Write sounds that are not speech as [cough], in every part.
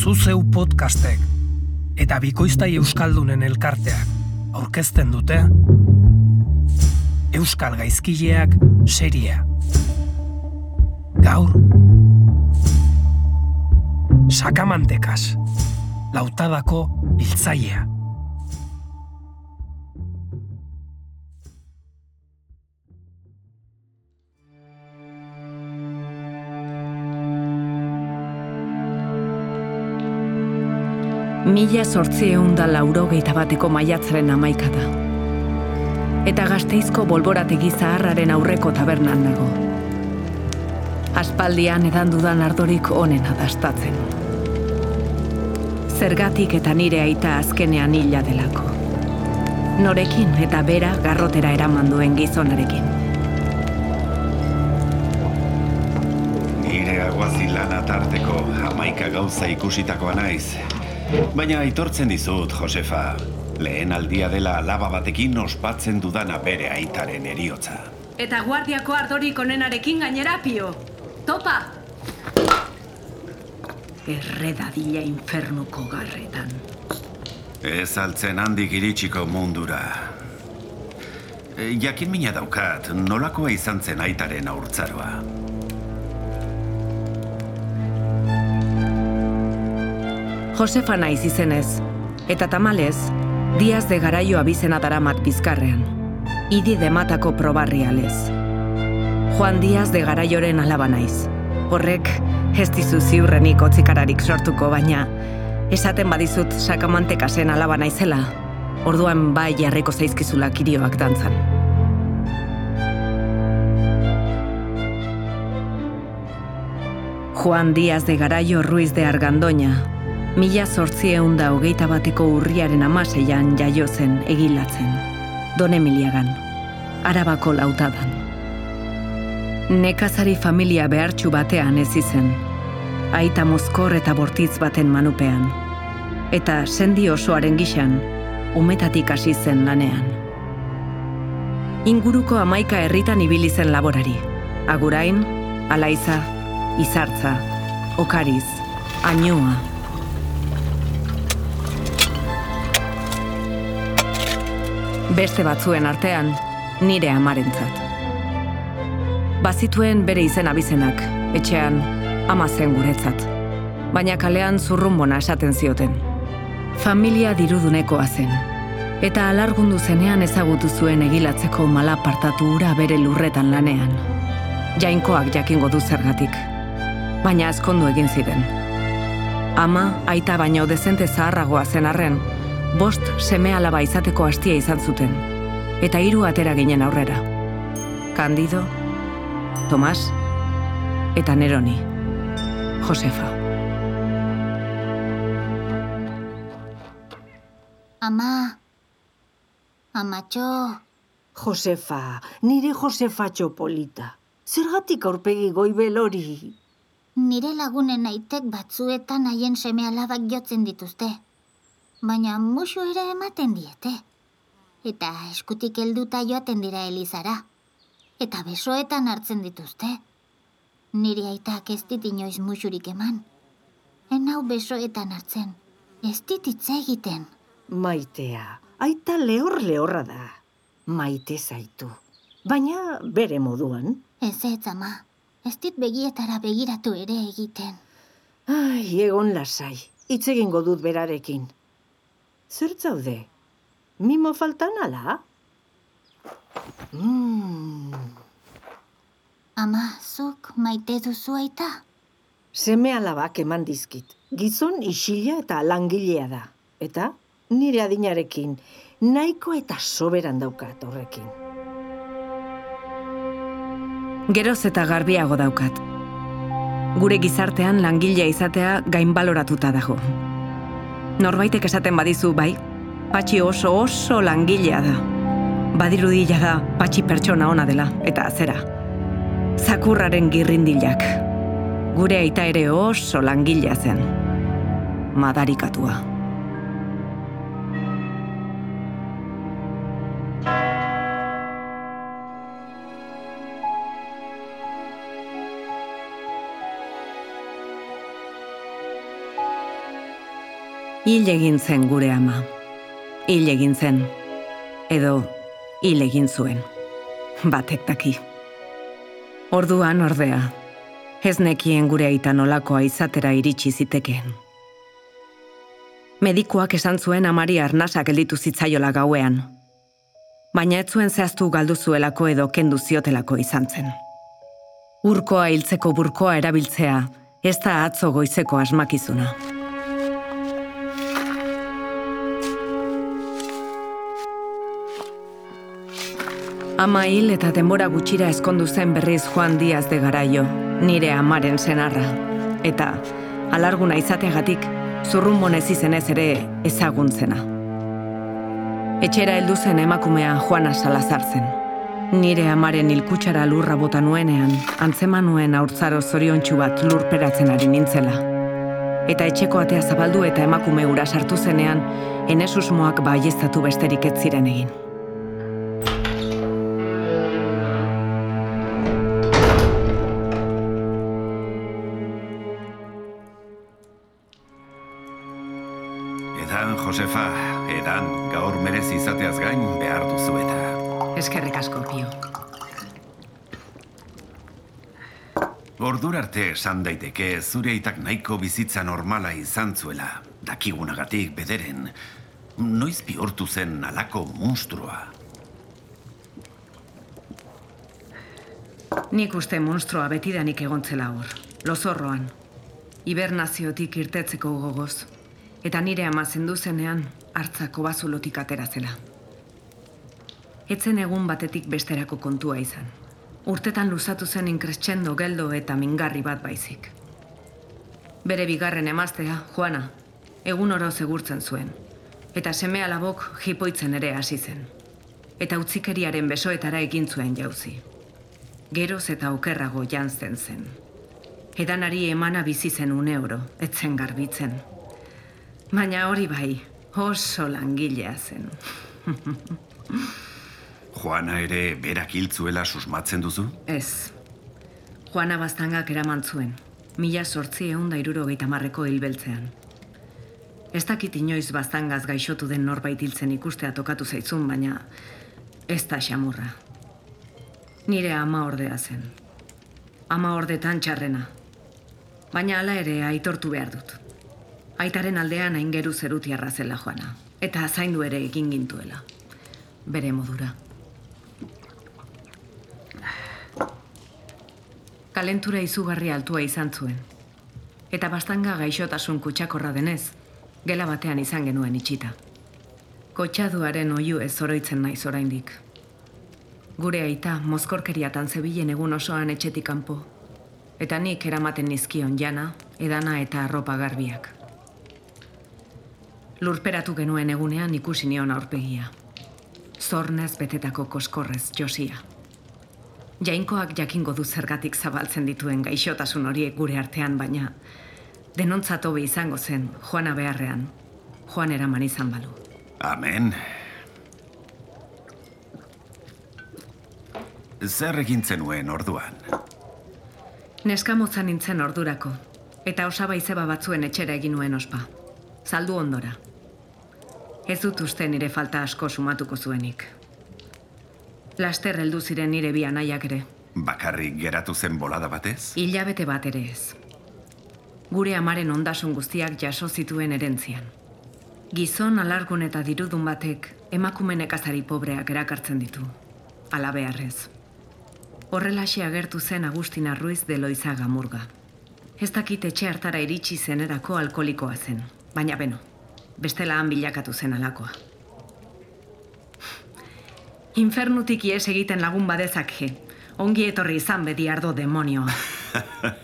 Zuzeu podcastek eta Bikoiztai Euskaldunen elkarteak aurkezten dute Euskal Gaizkileak seria. Gaur Sakamantekas Lautadako hiltzailea. Mila sortzi da laurogeita bateko maiatzaren amaika da. Eta gazteizko bolborategi zaharraren aurreko tabernan dago. Aspaldian edan dudan ardorik onena dastatzen. Zergatik eta nire aita azkenean hila delako. Norekin eta bera garrotera eraman duen gizonarekin. Nire aguazilan atarteko hamaika gauza ikusitakoa naiz. Baina aitortzen dizut, Josefa. Lehen aldia dela alaba batekin ospatzen dudana bere aitaren eriotza. Eta guardiako ardorik onenarekin gainera pio. Topa! Erredadila infernuko garretan. Ez altzen handik iritsiko mundura. E, jakin mina daukat, nolakoa izan zen aitaren aurtzaroa. Josefa naiz izenez, eta tamalez, Diaz de Garaio abizena daramat bizkarrean. Idi dematako probarrialez. Juan Diaz de Garaioren alaba naiz. Horrek, ez dizu ziurrenik otzikararik sortuko, baina esaten badizut sakamantekasen alaba naizela, orduan bai jarriko zaizkizula kirioak dantzan. Juan Díaz de Garaio Ruiz de Argandoña, Mila zortzieun da hogeita bateko urriaren amaseian jaio zen egilatzen. Don Emiliagan, arabako lautadan. Nekazari familia behartxu batean ez izen. Aita mozkor eta bortitz baten manupean. Eta sendi osoaren gixan, umetatik hasi zen lanean. Inguruko amaika herritan ibili zen laborari. Agurain, alaiza, izartza, okariz, ainua, beste batzuen artean, nire amarentzat. Bazituen bere izen abizenak, etxean, ama zen guretzat. Baina kalean zurrumbona esaten zioten. Familia dirudunekoa zen. Eta alargundu zenean ezagutu zuen egilatzeko malapartatu ura bere lurretan lanean. Jainkoak jakingo du zergatik. Baina azkondu egin ziren. Ama, aita baino dezente zaharragoa zen arren, bost seme alaba izateko hastia izan zuten, eta hiru atera ginen aurrera. Candido, Tomas, eta Neroni, Josefa. Ama, amatxo. Josefa, nire Josefa txopolita. Zergatik aurpegi goibel hori? Nire lagunen aitek batzuetan haien seme alabak jotzen dituzte baina musu ere ematen diete. Eta eskutik helduta joaten dira Elizara. Eta besoetan hartzen dituzte. Niri aitak ez dit inoiz musurik eman. Enau besoetan hartzen, ez dit egiten. Maitea, aita lehor lehorra da. Maite zaitu. Baina bere moduan. Ez ez ama, ez dit begietara begiratu ere egiten. Ai, egon lasai, hitz egingo dut berarekin. Zer zaude? Mimo faltan ala? Mm. Ama, zuk maite duzu aita? Seme alabak eman dizkit. Gizon isila eta langilea da. Eta nire adinarekin nahiko eta soberan daukat horrekin. Geroz eta garbiago daukat. Gure gizartean langilea izatea gainbaloratuta dago norbaitek esaten badizu bai, patxi oso oso langilea da. Badirudila da patxi pertsona ona dela, eta zera. Zakurraren girrindilak. Gure aita ere oso langilea zen. Madarikatua. Hil egin zen gure ama. Hil egin zen. Edo hil egin zuen. Batek daki. Orduan ordea. Ez nekien gure aita nolakoa izatera iritsi zitekeen. Medikuak esan zuen amari arnasak gelditu zitzaiola gauean. Baina ez zuen zehaztu galdu zuelako edo kendu ziotelako izan zen. Urkoa hiltzeko burkoa erabiltzea, ez da atzo goizeko asmakizuna. Ama hil eta denbora gutxira eskondu zen berriz Juan Diaz de Garaio, nire amaren senarra. Eta, alarguna izateagatik, zurrunbon ez izenez ere ezaguntzena. Etxera heldu zen emakumea Juana Salazar zen. Nire amaren hilkutsara lurra bota nuenean, antzeman nuen aurtzaro zoriontsu bat lurperatzen ari nintzela. Eta etxeko atea zabaldu eta emakume ura sartu zenean, enesusmoak baiestatu besterik ez ziren egin. Josefa, edan, gaur merezi izateaz gain behar duzu eta. Eskerrik asko, Pio. Ordura arte esan daiteke zure aitak nahiko bizitza normala izan zuela. Dakigunagatik bederen, noiz bihurtu zen alako monstrua. Nik uste monstroa betidanik egontzela hor, lozorroan. Hibernaziotik irtetzeko gogoz. Eta nire ama zendu zenean, hartzako bazulotik atera zela. Etzen egun batetik besterako kontua izan. Urtetan luzatu zen inkrescendo geldo eta mingarri bat baizik. Bere bigarren emaztea, Juana, egun oro segurtzen zuen. Eta seme alabok jipoitzen ere hasi zen. Eta utzikeriaren besoetara egin zuen jauzi. Geroz eta okerrago jantzen zen. Edanari emana bizi zen une oro, etzen garbitzen. Baina hori bai, oso langilea zen. [laughs] Juana ere berak hiltzuela susmatzen duzu? Ez. Juana Bastangak eraman zuen, mila sortzi egun da irurogeita marreko hilbeltzean. Ez dakit inoiz Bastangaz gaixotu den norbait hiltzen ikustea tokatu zaizun, baina ez da xamurra. Nire ama ordea zen. Ama ordetan txarrena. Baina hala ere aitortu behar dut. Aitaren aldean aingeru zerutiarra zela joana. Eta zaindu ere egin gintuela. Bere modura. Kalentura izugarri altua izan zuen. Eta bastanga gaixotasun kutsakorra denez, gela batean izan genuen itxita. Kotxaduaren oiu ez oroitzen naiz oraindik. Gure aita mozkorkeriatan zebilen egun osoan etxetik kanpo. Eta nik eramaten nizkion jana, edana eta arropa garbiak. Lurperatu genuen egunean ikusi nion aurpegia. Zornez betetako koskorrez josia. Jainkoak jakingo du zergatik zabaltzen dituen gaixotasun horiek gure artean, baina denontzat hobe izango zen, Juana beharrean. Juan eraman izan balu. Amen. Zer egin zenuen orduan? Neska motza nintzen ordurako, eta osaba izeba batzuen etxera egin nuen ospa. Zaldu ondora. Ez dut uste nire falta asko sumatuko zuenik. Laster heldu ziren nire bi anaiak ere. Bakarrik geratu zen bolada batez? Hilabete bat ere ez. Gure amaren ondasun guztiak jaso zituen erentzian. Gizon alargun eta dirudun batek emakume nekazari pobreak erakartzen ditu. Ala beharrez. Horrelaxe agertu zen Agustina Ruiz de Loizaga murga. Ez dakit etxe hartara iritsi zenerako alkolikoa zen. Baina beno, bestela han bilakatu zen alakoa. Infernutik ies egiten lagun badezake. Ongi etorri izan bedi ardo demonioa. [laughs]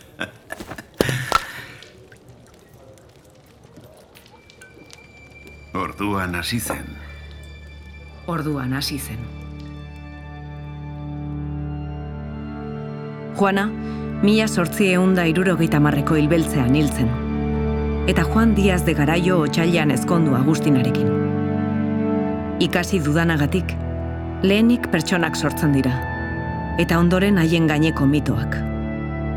Orduan hasi zen. Orduan hasi zen. Juana, mila sortzi eunda irurogeita marreko hilbeltzean hiltzen. Eta Juan Diaz de Garaio otxailan ezkondu Agustinarekin. Ikasi dudanagatik, lehenik pertsonak sortzen dira. Eta ondoren haien gaineko mitoak.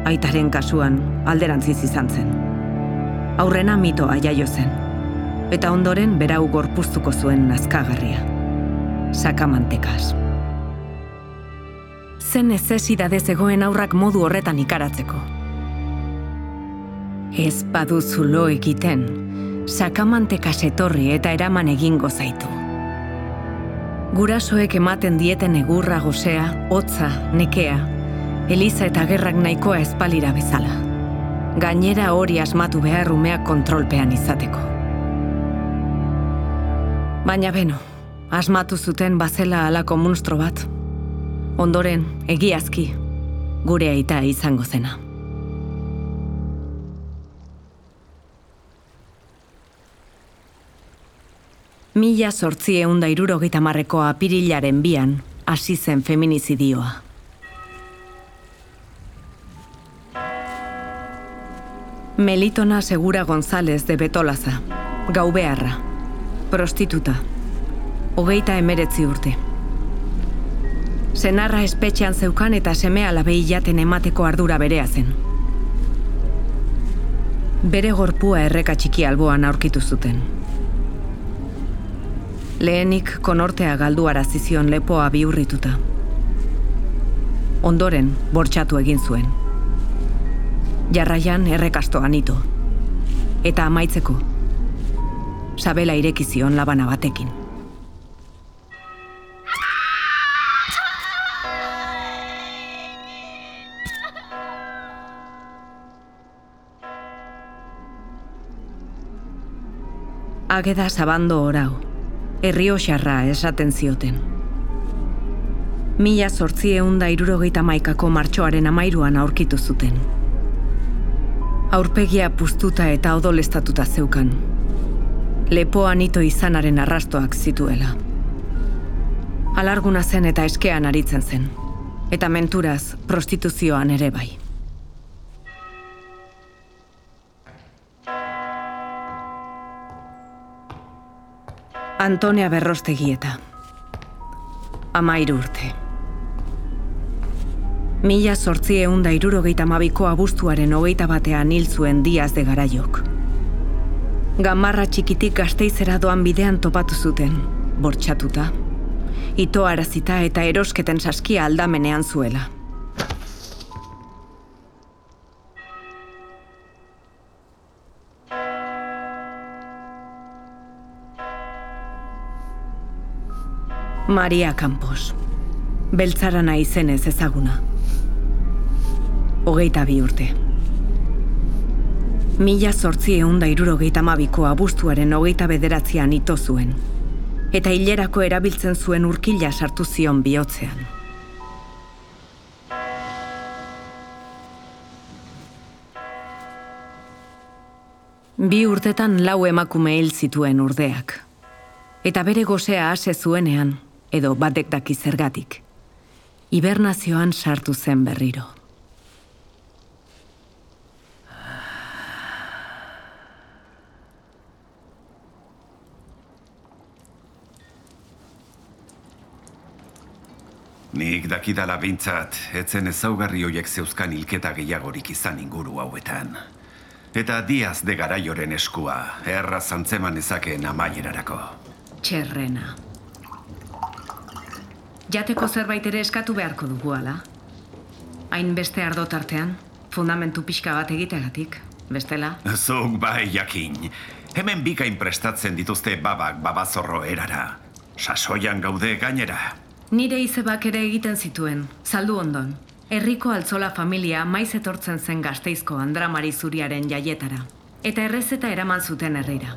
Aitaren kasuan alderantziz izan zen. Aurrena mitoa jaio zen. eta ondoren berau gorpuztuko zuen nazkagarria. Sakamantekaz. Zen nezesidade zegoen aurrak modu horretan ikaratzeko. Ez baduzu lo egiten, sakamantekas etorri eta eraman egingo zaitu. Gurasoek ematen dieten egurra gozea, hotza, nekea, Eliza eta gerrak nahikoa espalira bezala. Gainera hori asmatu behar umeak kontrolpean izateko. Baina beno, asmatu zuten bazela alako munstro bat. Ondoren, egiazki, gure aita izango zena. Mila sortzi eunda irurogeita marreko apirilaren bian, hasi zen feminizidioa. Melitona Segura González de Betolaza, gau beharra, prostituta, hogeita emeretzi urte. Senarra espetxean zeukan eta seme alabei jaten emateko ardura berea zen. Bere gorpua erreka txiki alboan aurkitu zuten. Lehenik konortea galdu arazizion lepoa biurrituta. Ondoren, bortxatu egin zuen. Jarraian errekastoan ito. Eta amaitzeko, sabela irekizion labana batekin. Ageda zabando orau, herrio xarra esaten zioten. Mila sortzi eunda irurogeita maikako martxoaren amairuan aurkitu zuten. Aurpegia puztuta eta odolestatuta zeukan. Lepoan ito izanaren arrastoak zituela. Alarguna zen eta eskean aritzen zen. Eta menturaz, prostituzioan ere bai. Antonia Berrostegieta. Amairu urte. Mila sortzi eunda irurogeita mabiko abuztuaren hogeita batean hil zuen Diaz de Garaiok. Gamarra txikitik gazteizera doan bidean topatu zuten, bortxatuta. Ito arazita eta erosketen saskia aldamenean zuela. Maria Campos. Beltzarana izenez ezaguna. Hogeita bi urte. Mila sortzi eunda irurogeita mabiko abuztuaren hogeita bederatzean ito zuen. Eta hilerako erabiltzen zuen urkila sartu zion bihotzean. Bi urtetan lau emakume hil zituen urdeak. Eta bere gozea ase zuenean, edo batek daki zergatik. Hibernazioan sartu zen berriro. Nik dakidala bintzat, etzen ezaugarri hoiek zeuzkan hilketa gehiagorik izan inguru hauetan. Eta diaz de garaioren eskua, erra zantzeman ezakeen amaierarako. Txerrena. Jateko zerbait ere eskatu beharko dugu ala. Hain beste ardo tartean, fundamentu pixka bat egitegatik, bestela. Zuk bai jakin, hemen bikain prestatzen dituzte babak babazorro erara. Sasoian gaude gainera. Nire izebak ere egiten zituen, saldu ondon. Herriko altzola familia maiz etortzen zen gazteizko andramari zuriaren jaietara. Eta errezeta eraman zuten herrira.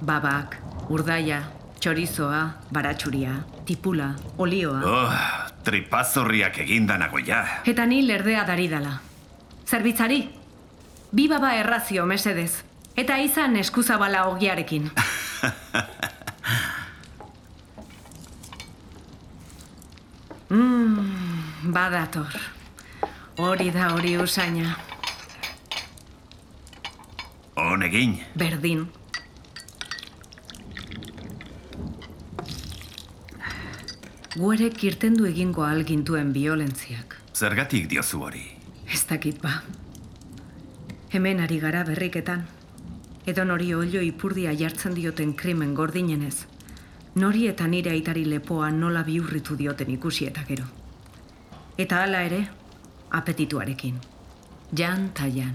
Babak, urdaia, txorizoa, baratsuria, tipula, olioa. Oh, tripazorriak egindanago ja. Eta ni lerdea daridala. Zerbitzari? Bi baba errazio, mesedez. Eta izan eskuzabala ogiarekin. [laughs] mm, badator. Hori da hori usaina. On egin. Berdin. Guerek irtendu egingo algintuen biolentziak. Zergatik diozu hori. Ez dakit ba. Hemen ari gara berriketan. Edo nori olio ipurdia jartzen dioten krimen gordinenez, nori eta nire aitari lepoa nola biurritu dioten ikusi eta gero. Eta hala ere, apetituarekin. Jan ta jan.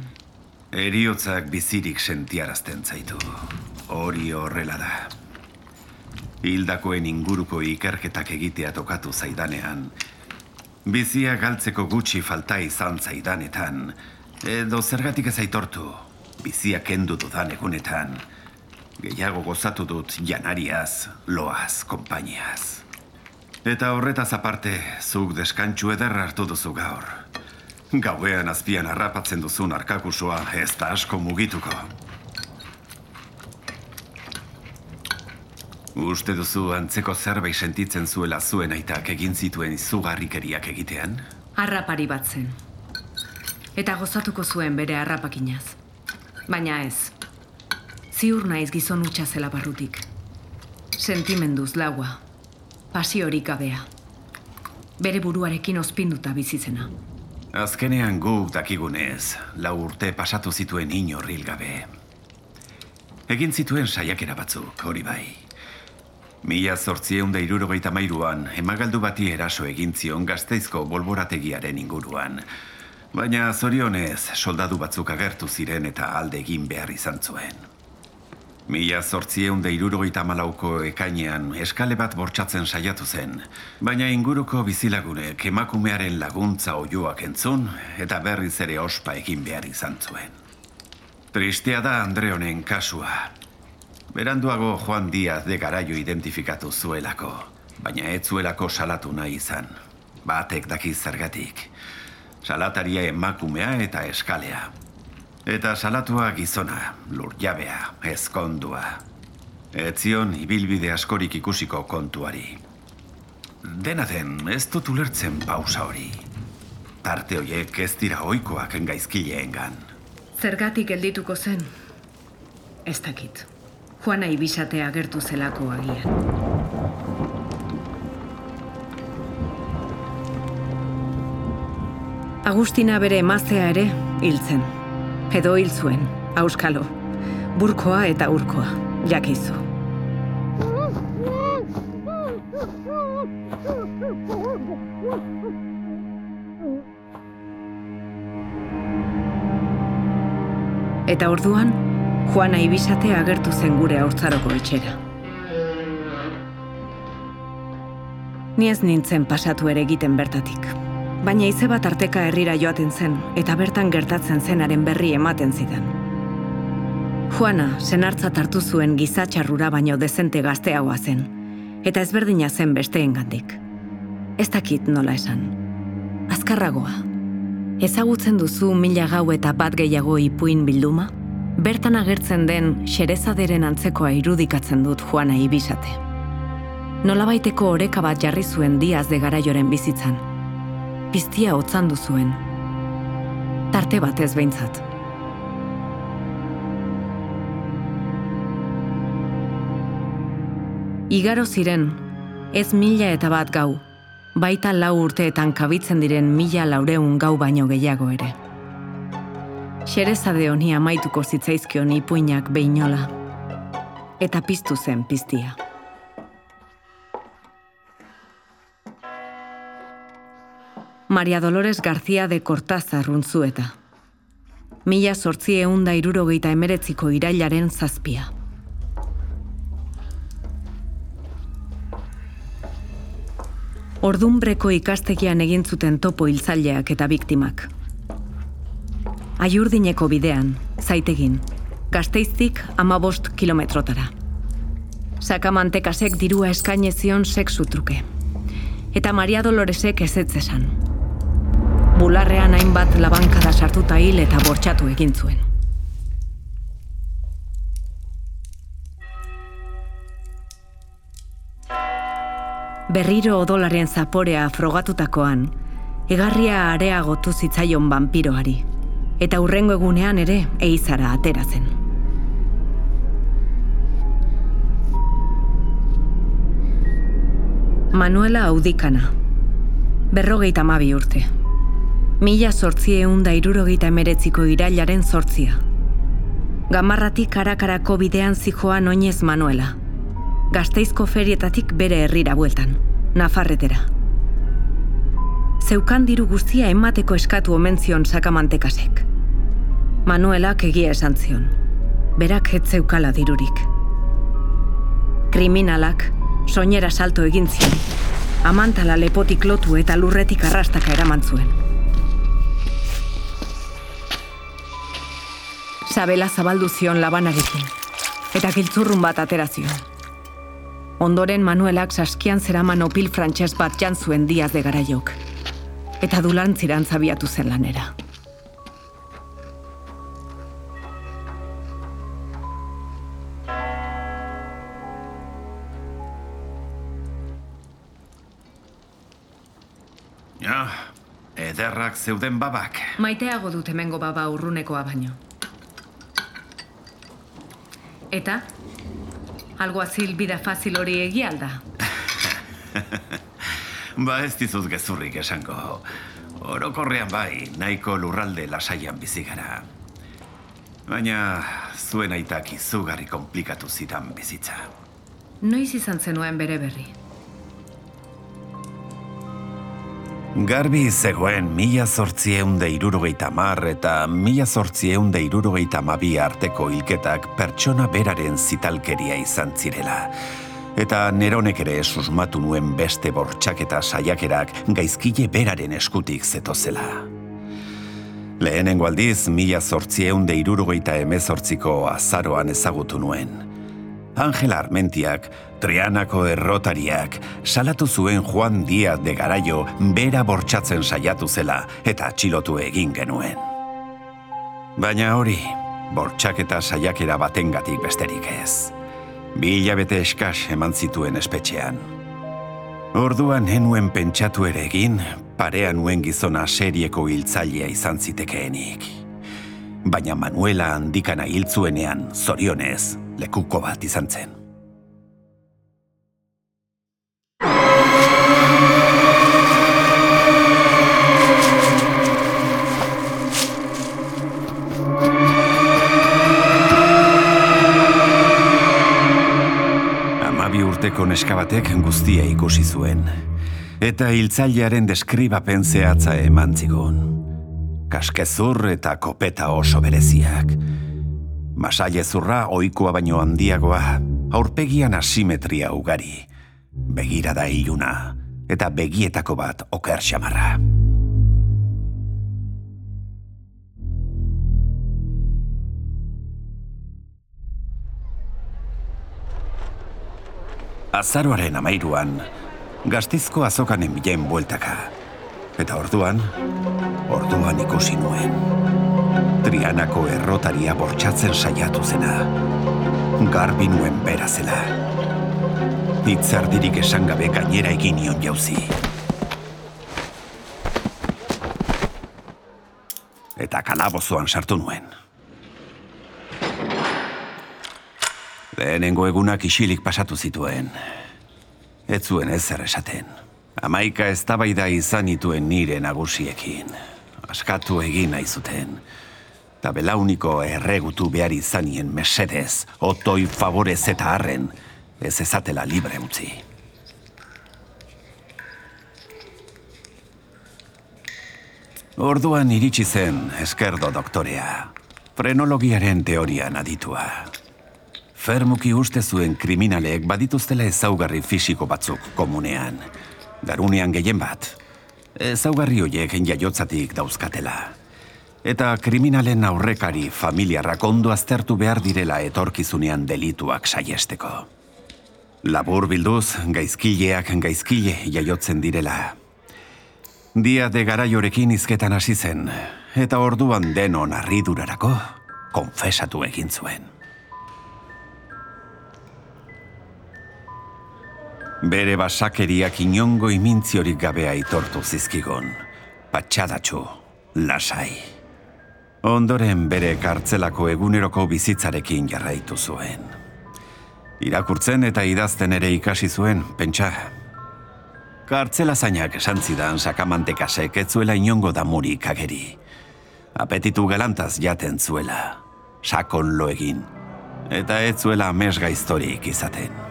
Eriotzak bizirik sentiarazten zaitu. Hori horrela da. Hildakoen inguruko ikerketak egitea tokatu zaidanean, bizia galtzeko gutxi falta izan zaidanetan, edo zergatik ez aitortu, bizia kendu dudan egunetan, gehiago gozatu dut janariaz, loaz, konpainiaz. Eta horretaz aparte, zuk deskantxu ederra hartu duzu gaur. Gauean azpian harrapatzen duzun arkakusua ez da asko mugituko. Uste duzu antzeko zerbait sentitzen zuela zuen aitak egin zituen izugarrikeriak egitean? Harrapari bat zen. Eta gozatuko zuen bere harrapakinaz. Baina ez. Ziur naiz gizon utxa zela barrutik. Sentimenduz laua. Pasiorik gabea. Bere buruarekin ospinduta bizizena. Azkenean guk dakigunez, lau urte pasatu zituen inor hil gabe. Egin zituen saiakera batzuk, hori bai. Mila zortzieun da irurogeita mairuan, emagaldu bati eraso egin zion gazteizko bolborategiaren inguruan. Baina zorionez, soldadu batzuk agertu ziren eta alde egin behar izan zuen. Mila zortzieun da irurogeita malauko ekainean eskale bat bortxatzen saiatu zen, baina inguruko bizilagunek emakumearen laguntza oioak entzun eta berriz ere ospa egin behar izan zuen. Tristea da Andreonen kasua. Beranduago Juan Diaz de Garaio identifikatu zuelako, baina ez zuelako salatu nahi izan. Batek daki zergatik. Salataria emakumea eta eskalea. Eta salatua gizona, lurjabea, ezkondua. Etzion ibilbide askorik ikusiko kontuari. Dena den, ez dut ulertzen pausa hori. Tarte hoiek ez dira oikoak gaizkileengan. Zergatik geldituko zen? Ez dakit. Juana ibisate agertu zelako agian. Agustina bere emaztea ere hiltzen. Edo hil zuen, auskalo. Burkoa eta urkoa, jakizu. Eta orduan, Juana ibisate agertu zen gure haurtzaroko etxera. Ni ez nintzen pasatu ere egiten bertatik. Baina ize bat arteka herrira joaten zen, eta bertan gertatzen zenaren berri ematen zidan. Juana, senartzat hartu zuen gizatxarrura baino dezente gazteagoa zen, eta ezberdina zen besteengandik. Ez dakit nola esan. Azkarragoa. Ezagutzen duzu mila gau eta bat gehiago ipuin bilduma? Bertan agertzen den xerezaderen antzekoa irudikatzen dut Juana ibisate. Nolabaiteko oreka bat jarri zuen diaz de garaioren bizitzan. Piztia hotzan zuen. Tarte bat ez behintzat. Igaro ziren, ez mila eta bat gau, baita lau urteetan kabitzen diren mila laureun gau baino gehiago ere. Xerezade honi amaituko zitzaizkion ipuinak behinola. Eta piztu zen piztia. Maria Dolores García de Cortázar runtzueta. Mila sortzi eunda irurogeita emeretziko irailaren zazpia. Ordunbreko ikastegian egin zuten topo hiltzaileak eta biktimak. Aiurdineko bidean, zaitegin, gazteiztik amabost kilometrotara. Sakamantekasek dirua eskanezion sexu truke. Eta Maria Doloresek ezetz esan. Bularrean hainbat labankada sartuta hil eta bortxatu egin zuen. Berriro odolaren zaporea frogatutakoan, egarria areagotu zitzaion vampiroari, eta hurrengo egunean ere eizara atera zen. Manuela Audikana, berrogeita mabi urte. Mila sortzie eunda irurogeita emeretziko irailaren sortzia. Gamarratik karakarako bidean zijoan oinez Manuela. Gazteizko ferietatik bere herrira bueltan, Nafarretera. Zeukan diru guztia emateko eskatu omen zion sakamantekasek. Manuelak egia esan zion. Berak ez zeukala dirurik. Kriminalak soinera salto egin zion. Amantala lepotik lotu eta lurretik arrastaka eraman zuen. Sabela zabaldu zion labanarekin, eta giltzurrun bat atera zion. Ondoren Manuelak saskian zeraman opil frantses bat jan zuen diaz de garaiok, eta dulantziran zabiatu zen lanera. Ja, ederrak zeuden babak. Maiteago dut hemengo baba urrunekoa baino. Eta? Algo azil bida fazil hori egia alda. [laughs] Ba ez dizut gezurrik esango. Orokorrean bai, nahiko lurralde lasaian bizi gara. Baina zuen aitak izugarri komplikatu zidan bizitza. Noiz izan zenuen bere berri. Garbi zegoen mila zortzieunde irurogeita mar eta mila zortzieunde irurogeita mabi arteko hilketak pertsona beraren zitalkeria izan zirela. Eta neronek ere susmatu nuen beste bortxaketa saiakerak gaizkile beraren eskutik zetozela. Lehenengo aldiz, mila zortzieunde irurogeita emezortziko azaroan ezagutu nuen. Angela Armentiak, Trianako errotariak, salatu zuen Juan Díaz de Garaio bera bortxatzen saiatu zela eta atxilotu egin genuen. Baina hori, bortxaketa saiakera batengatik besterik ez. Bi hilabete eskas eman zituen espetxean. Orduan henuen pentsatu ere egin, parean nuen gizona serieko hiltzailea izan zitekeenik. Baina Manuela handikana hiltzuenean, zorionez, lekuko bat izan zen. Urteko neska batek guztia ikusi zuen. Eta hiltzailearen deskribapen zehatza eman zigun. Kaskezur eta kopeta oso bereziak. Masaile zurra baino handiagoa, aurpegian asimetria ugari. Begirada iluna, eta begietako bat oker xamarra. Azaroaren amairuan, gaztizko azokanen bilen bueltaka. Eta orduan, orduan ikusi nuen. Trianako errotaria bortxatzen saiatu zena. Garbi nuen bera zela. Hitzardirik esan gabe gainera egin nion jauzi. Eta kalabozoan sartu nuen. Lehenengo egunak isilik pasatu zituen. Ez zuen ezer esaten. Amaika eztabaida izan ituen nire nagusiekin. Askatu egin nahi zuten. Ta belauniko erregutu behar izanien mesedez, otoi favorez eta harren, ez ezatela libre utzi. Orduan iritsi zen eskerdo doktorea, frenologiaren teorian aditua. Fermuki uste zuen kriminalek badituztela ezaugarri fisiko batzuk komunean. Garunean gehien bat. Ezaugarri horiek jaiotzatik dauzkatela. Eta kriminalen aurrekari familiarrak ondo aztertu behar direla etorkizunean delituak saiesteko. Labur bilduz, gaizkileak gaizkile jaiotzen direla. Dia de garaiorekin izketan hasi zen, eta orduan denon harridurarako konfesatu egin zuen. Bere basakeriak inongo imintziorik gabe aitortu zizkigun. Patxadatxu, lasai. Ondoren bere kartzelako eguneroko bizitzarekin jarraitu zuen. Irakurtzen eta idazten ere ikasi zuen, pentsa. Kartzela zainak esan zidan sakamantekasek ez zuela inongo damurik ageri. Apetitu galantaz jaten zuela. sakon lo egin. Eta ez zuela amesgaiztorik izaten.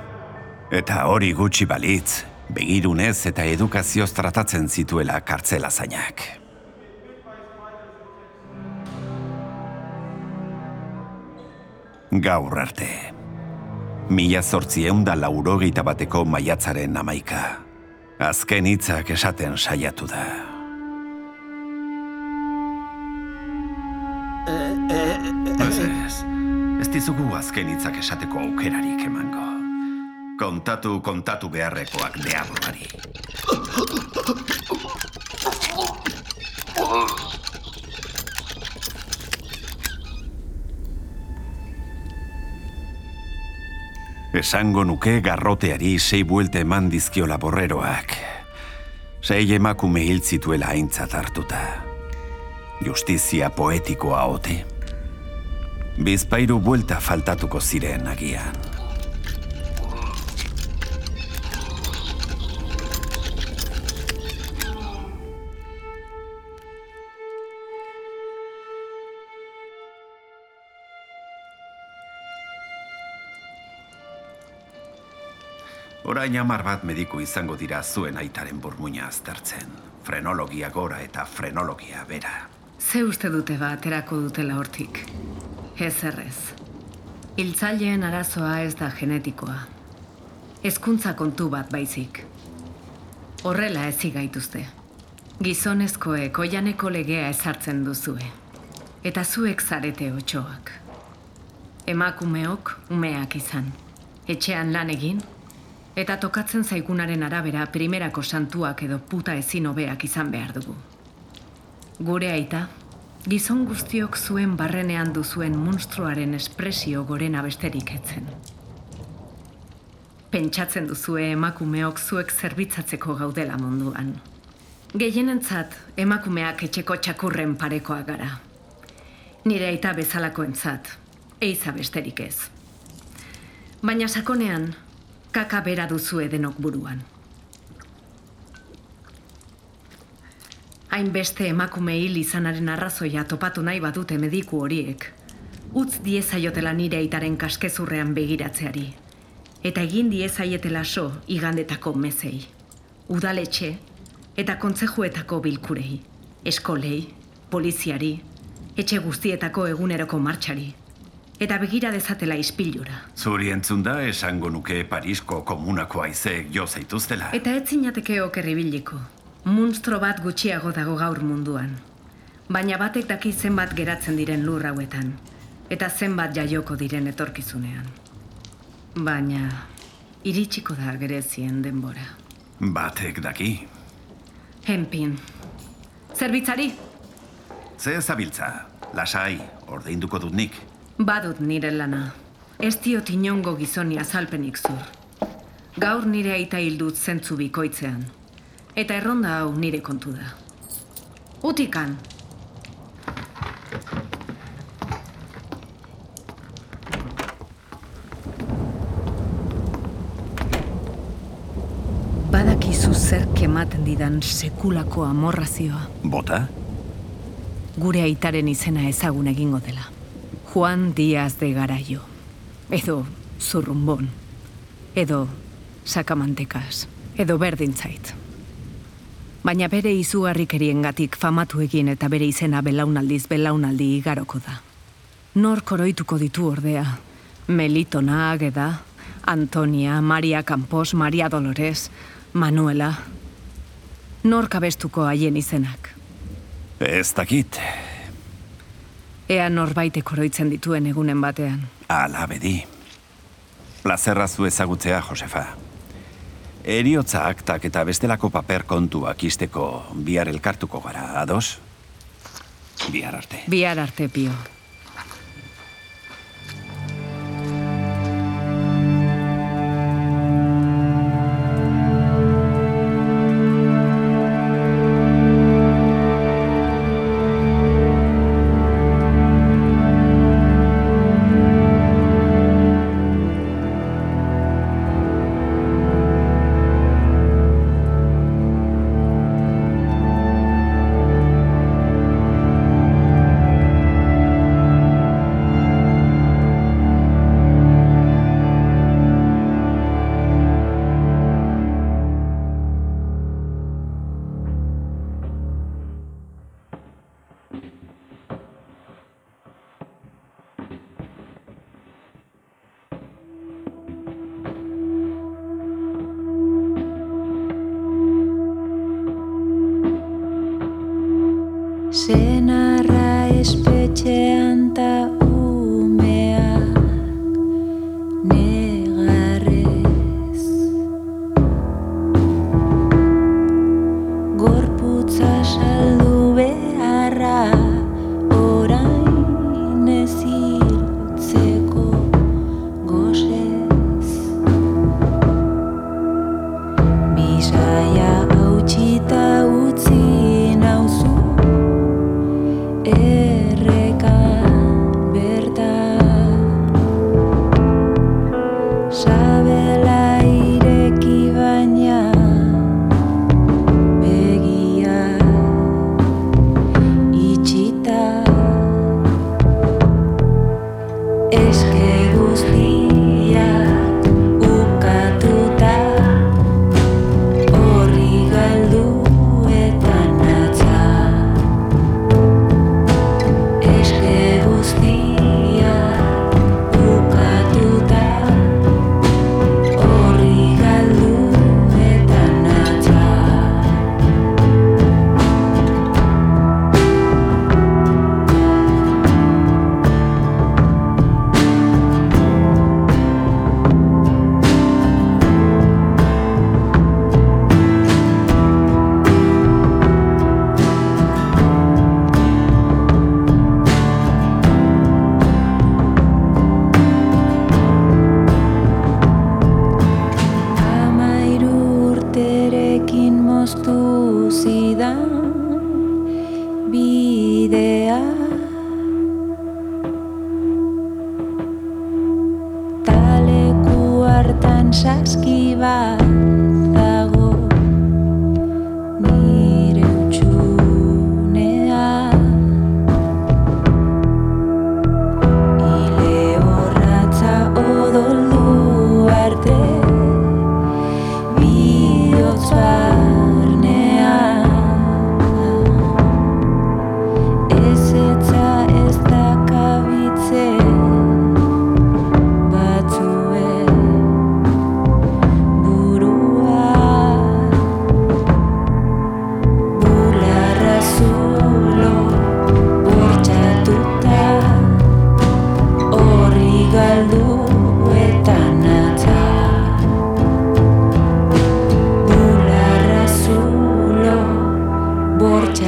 Eta hori gutxi balitz, begirunez eta edukazioz tratatzen zituela kartzela zainak. Gaur arte. Mila zortzi da laurogeita bateko maiatzaren amaika. Azken hitzak esaten saiatu da. Ez ez, ez dizugu azken hitzak esateko aukerarik emango. Kontatu, kontatu beharrekoak deablari. Esango nuke garroteari sei buelte eman dizkiola borreroak. Sei emakume hil zituela aintzat hartuta. Justizia poetikoa ote. Bizpairu buelta faltatuko ziren agian. Orain hamar bat mediku izango dira zuen aitaren burmuina aztertzen. Frenologia gora eta frenologia bera. Ze uste dute ba aterako dutela hortik? Ez errez. Hiltzaileen arazoa ez da genetikoa. Hezkuntza kontu bat baizik. Horrela ez gaituzte. Gizonezkoek oianeko legea ezartzen duzue. Eta zuek zarete otxoak. Emakumeok umeak izan. Etxean lan egin, Eta tokatzen zaigunaren arabera primerako santuak edo puta ezin hobeak izan behar dugu. Gure aita, gizon guztiok zuen barrenean duzuen monstruaren espresio gorena besterik etzen. Pentsatzen duzue emakumeok zuek zerbitzatzeko gaudela munduan. Gehienentzat, emakumeak etxeko txakurren parekoa gara. Nire aita bezalakoentzat, eiza besterik ez. Baina sakonean, kaka bera duzu edenok buruan. Hainbeste emakume hil izanaren arrazoia topatu nahi badute mediku horiek, utz diezaiotela nire aitaren kaskezurrean begiratzeari, eta egin diezaietela so igandetako mezei, udaletxe eta kontzejuetako bilkurei, eskolei, poliziari, etxe guztietako eguneroko martxari, eta begira dezatela ispilura. Zuri entzun da esango nuke Parisko komunako aizeek jo zaituztela. Eta ez zinateke okerri biliko. Munstro bat gutxiago dago gaur munduan. Baina batek daki zenbat geratzen diren lur hauetan. Eta zenbat jaioko diren etorkizunean. Baina iritsiko da gerezien denbora. Batek daki. Henpin. Zerbitzari? Ze zabiltza, lasai, ordeinduko dut nik. Badut nire lana. Ez diot inongo gizoni azalpenik zur. Gaur nire aita hildut zentzu bikoitzean. Eta erronda hau nire kontu da. Utikan! Badakizu zer kematen didan sekulako amorrazioa. Bota? Gure aitaren izena ezagun egingo dela. Juan Díaz de Garaio. Edo Zurrumbon. Edo Sakamantekas. Edo Berdintzait. Baina bere izugarrikerien gatik famatu egin eta bere izena belaunaldiz belaunaldi igaroko da. Nor koroituko ditu ordea. Melitona Ageda, Antonia, Maria Campos, Maria Dolores, Manuela. Nor kabestuko haien izenak. Ez dakit, Ea norbaitek oroitzen dituen egunen batean. Ala bedi. Plazerra zu ezagutzea, Josefa. Eriotza aktak eta bestelako paper kontuak isteko bihar elkartuko gara, ados? Bihar arte. Bihar arte, Pio.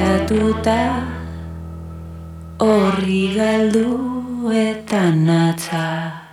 Bortxatuta horri galdu eta natza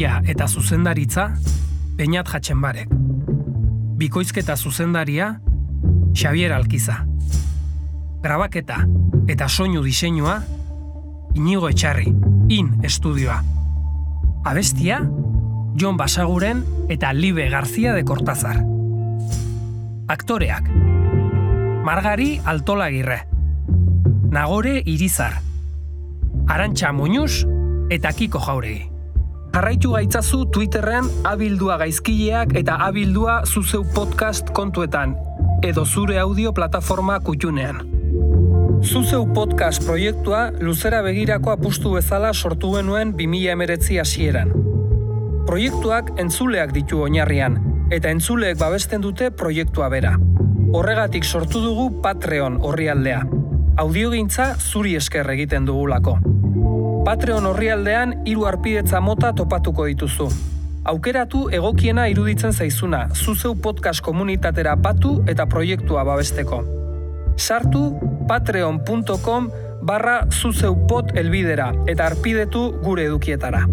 Gidoia eta zuzendaritza Peñat Jatxenbarek. Bikoizketa zuzendaria Xavier Alkiza. Grabaketa eta soinu diseinua Inigo Etxarri, In Estudioa. Abestia Jon Basaguren eta Libe Garzia de Cortázar. Aktoreak. Margari Altolagirre. Nagore Irizar. Arantxa Muñuz eta Kiko Jauregi. Jarraitu gaitzazu Twitterrean abildua gaizkileak eta abildua zuzeu podcast kontuetan edo zure audio plataforma kutxunean. Zuzeu podcast proiektua luzera begirako apustu bezala sortu genuen 2019 hasieran. Proiektuak entzuleak ditu oinarrian, eta entzuleek babesten dute proiektua bera. Horregatik sortu dugu Patreon orrialdea. Audiogintza zuri esker egiten dugulako. Patreon orrialdean hiru arpidetza mota topatuko dituzu. Aukeratu egokiena iruditzen zaizuna, zuzeu podcast komunitatera batu eta proiektua babesteko. Sartu patreon.com barra zuzeupot elbidera eta arpidetu gure edukietara.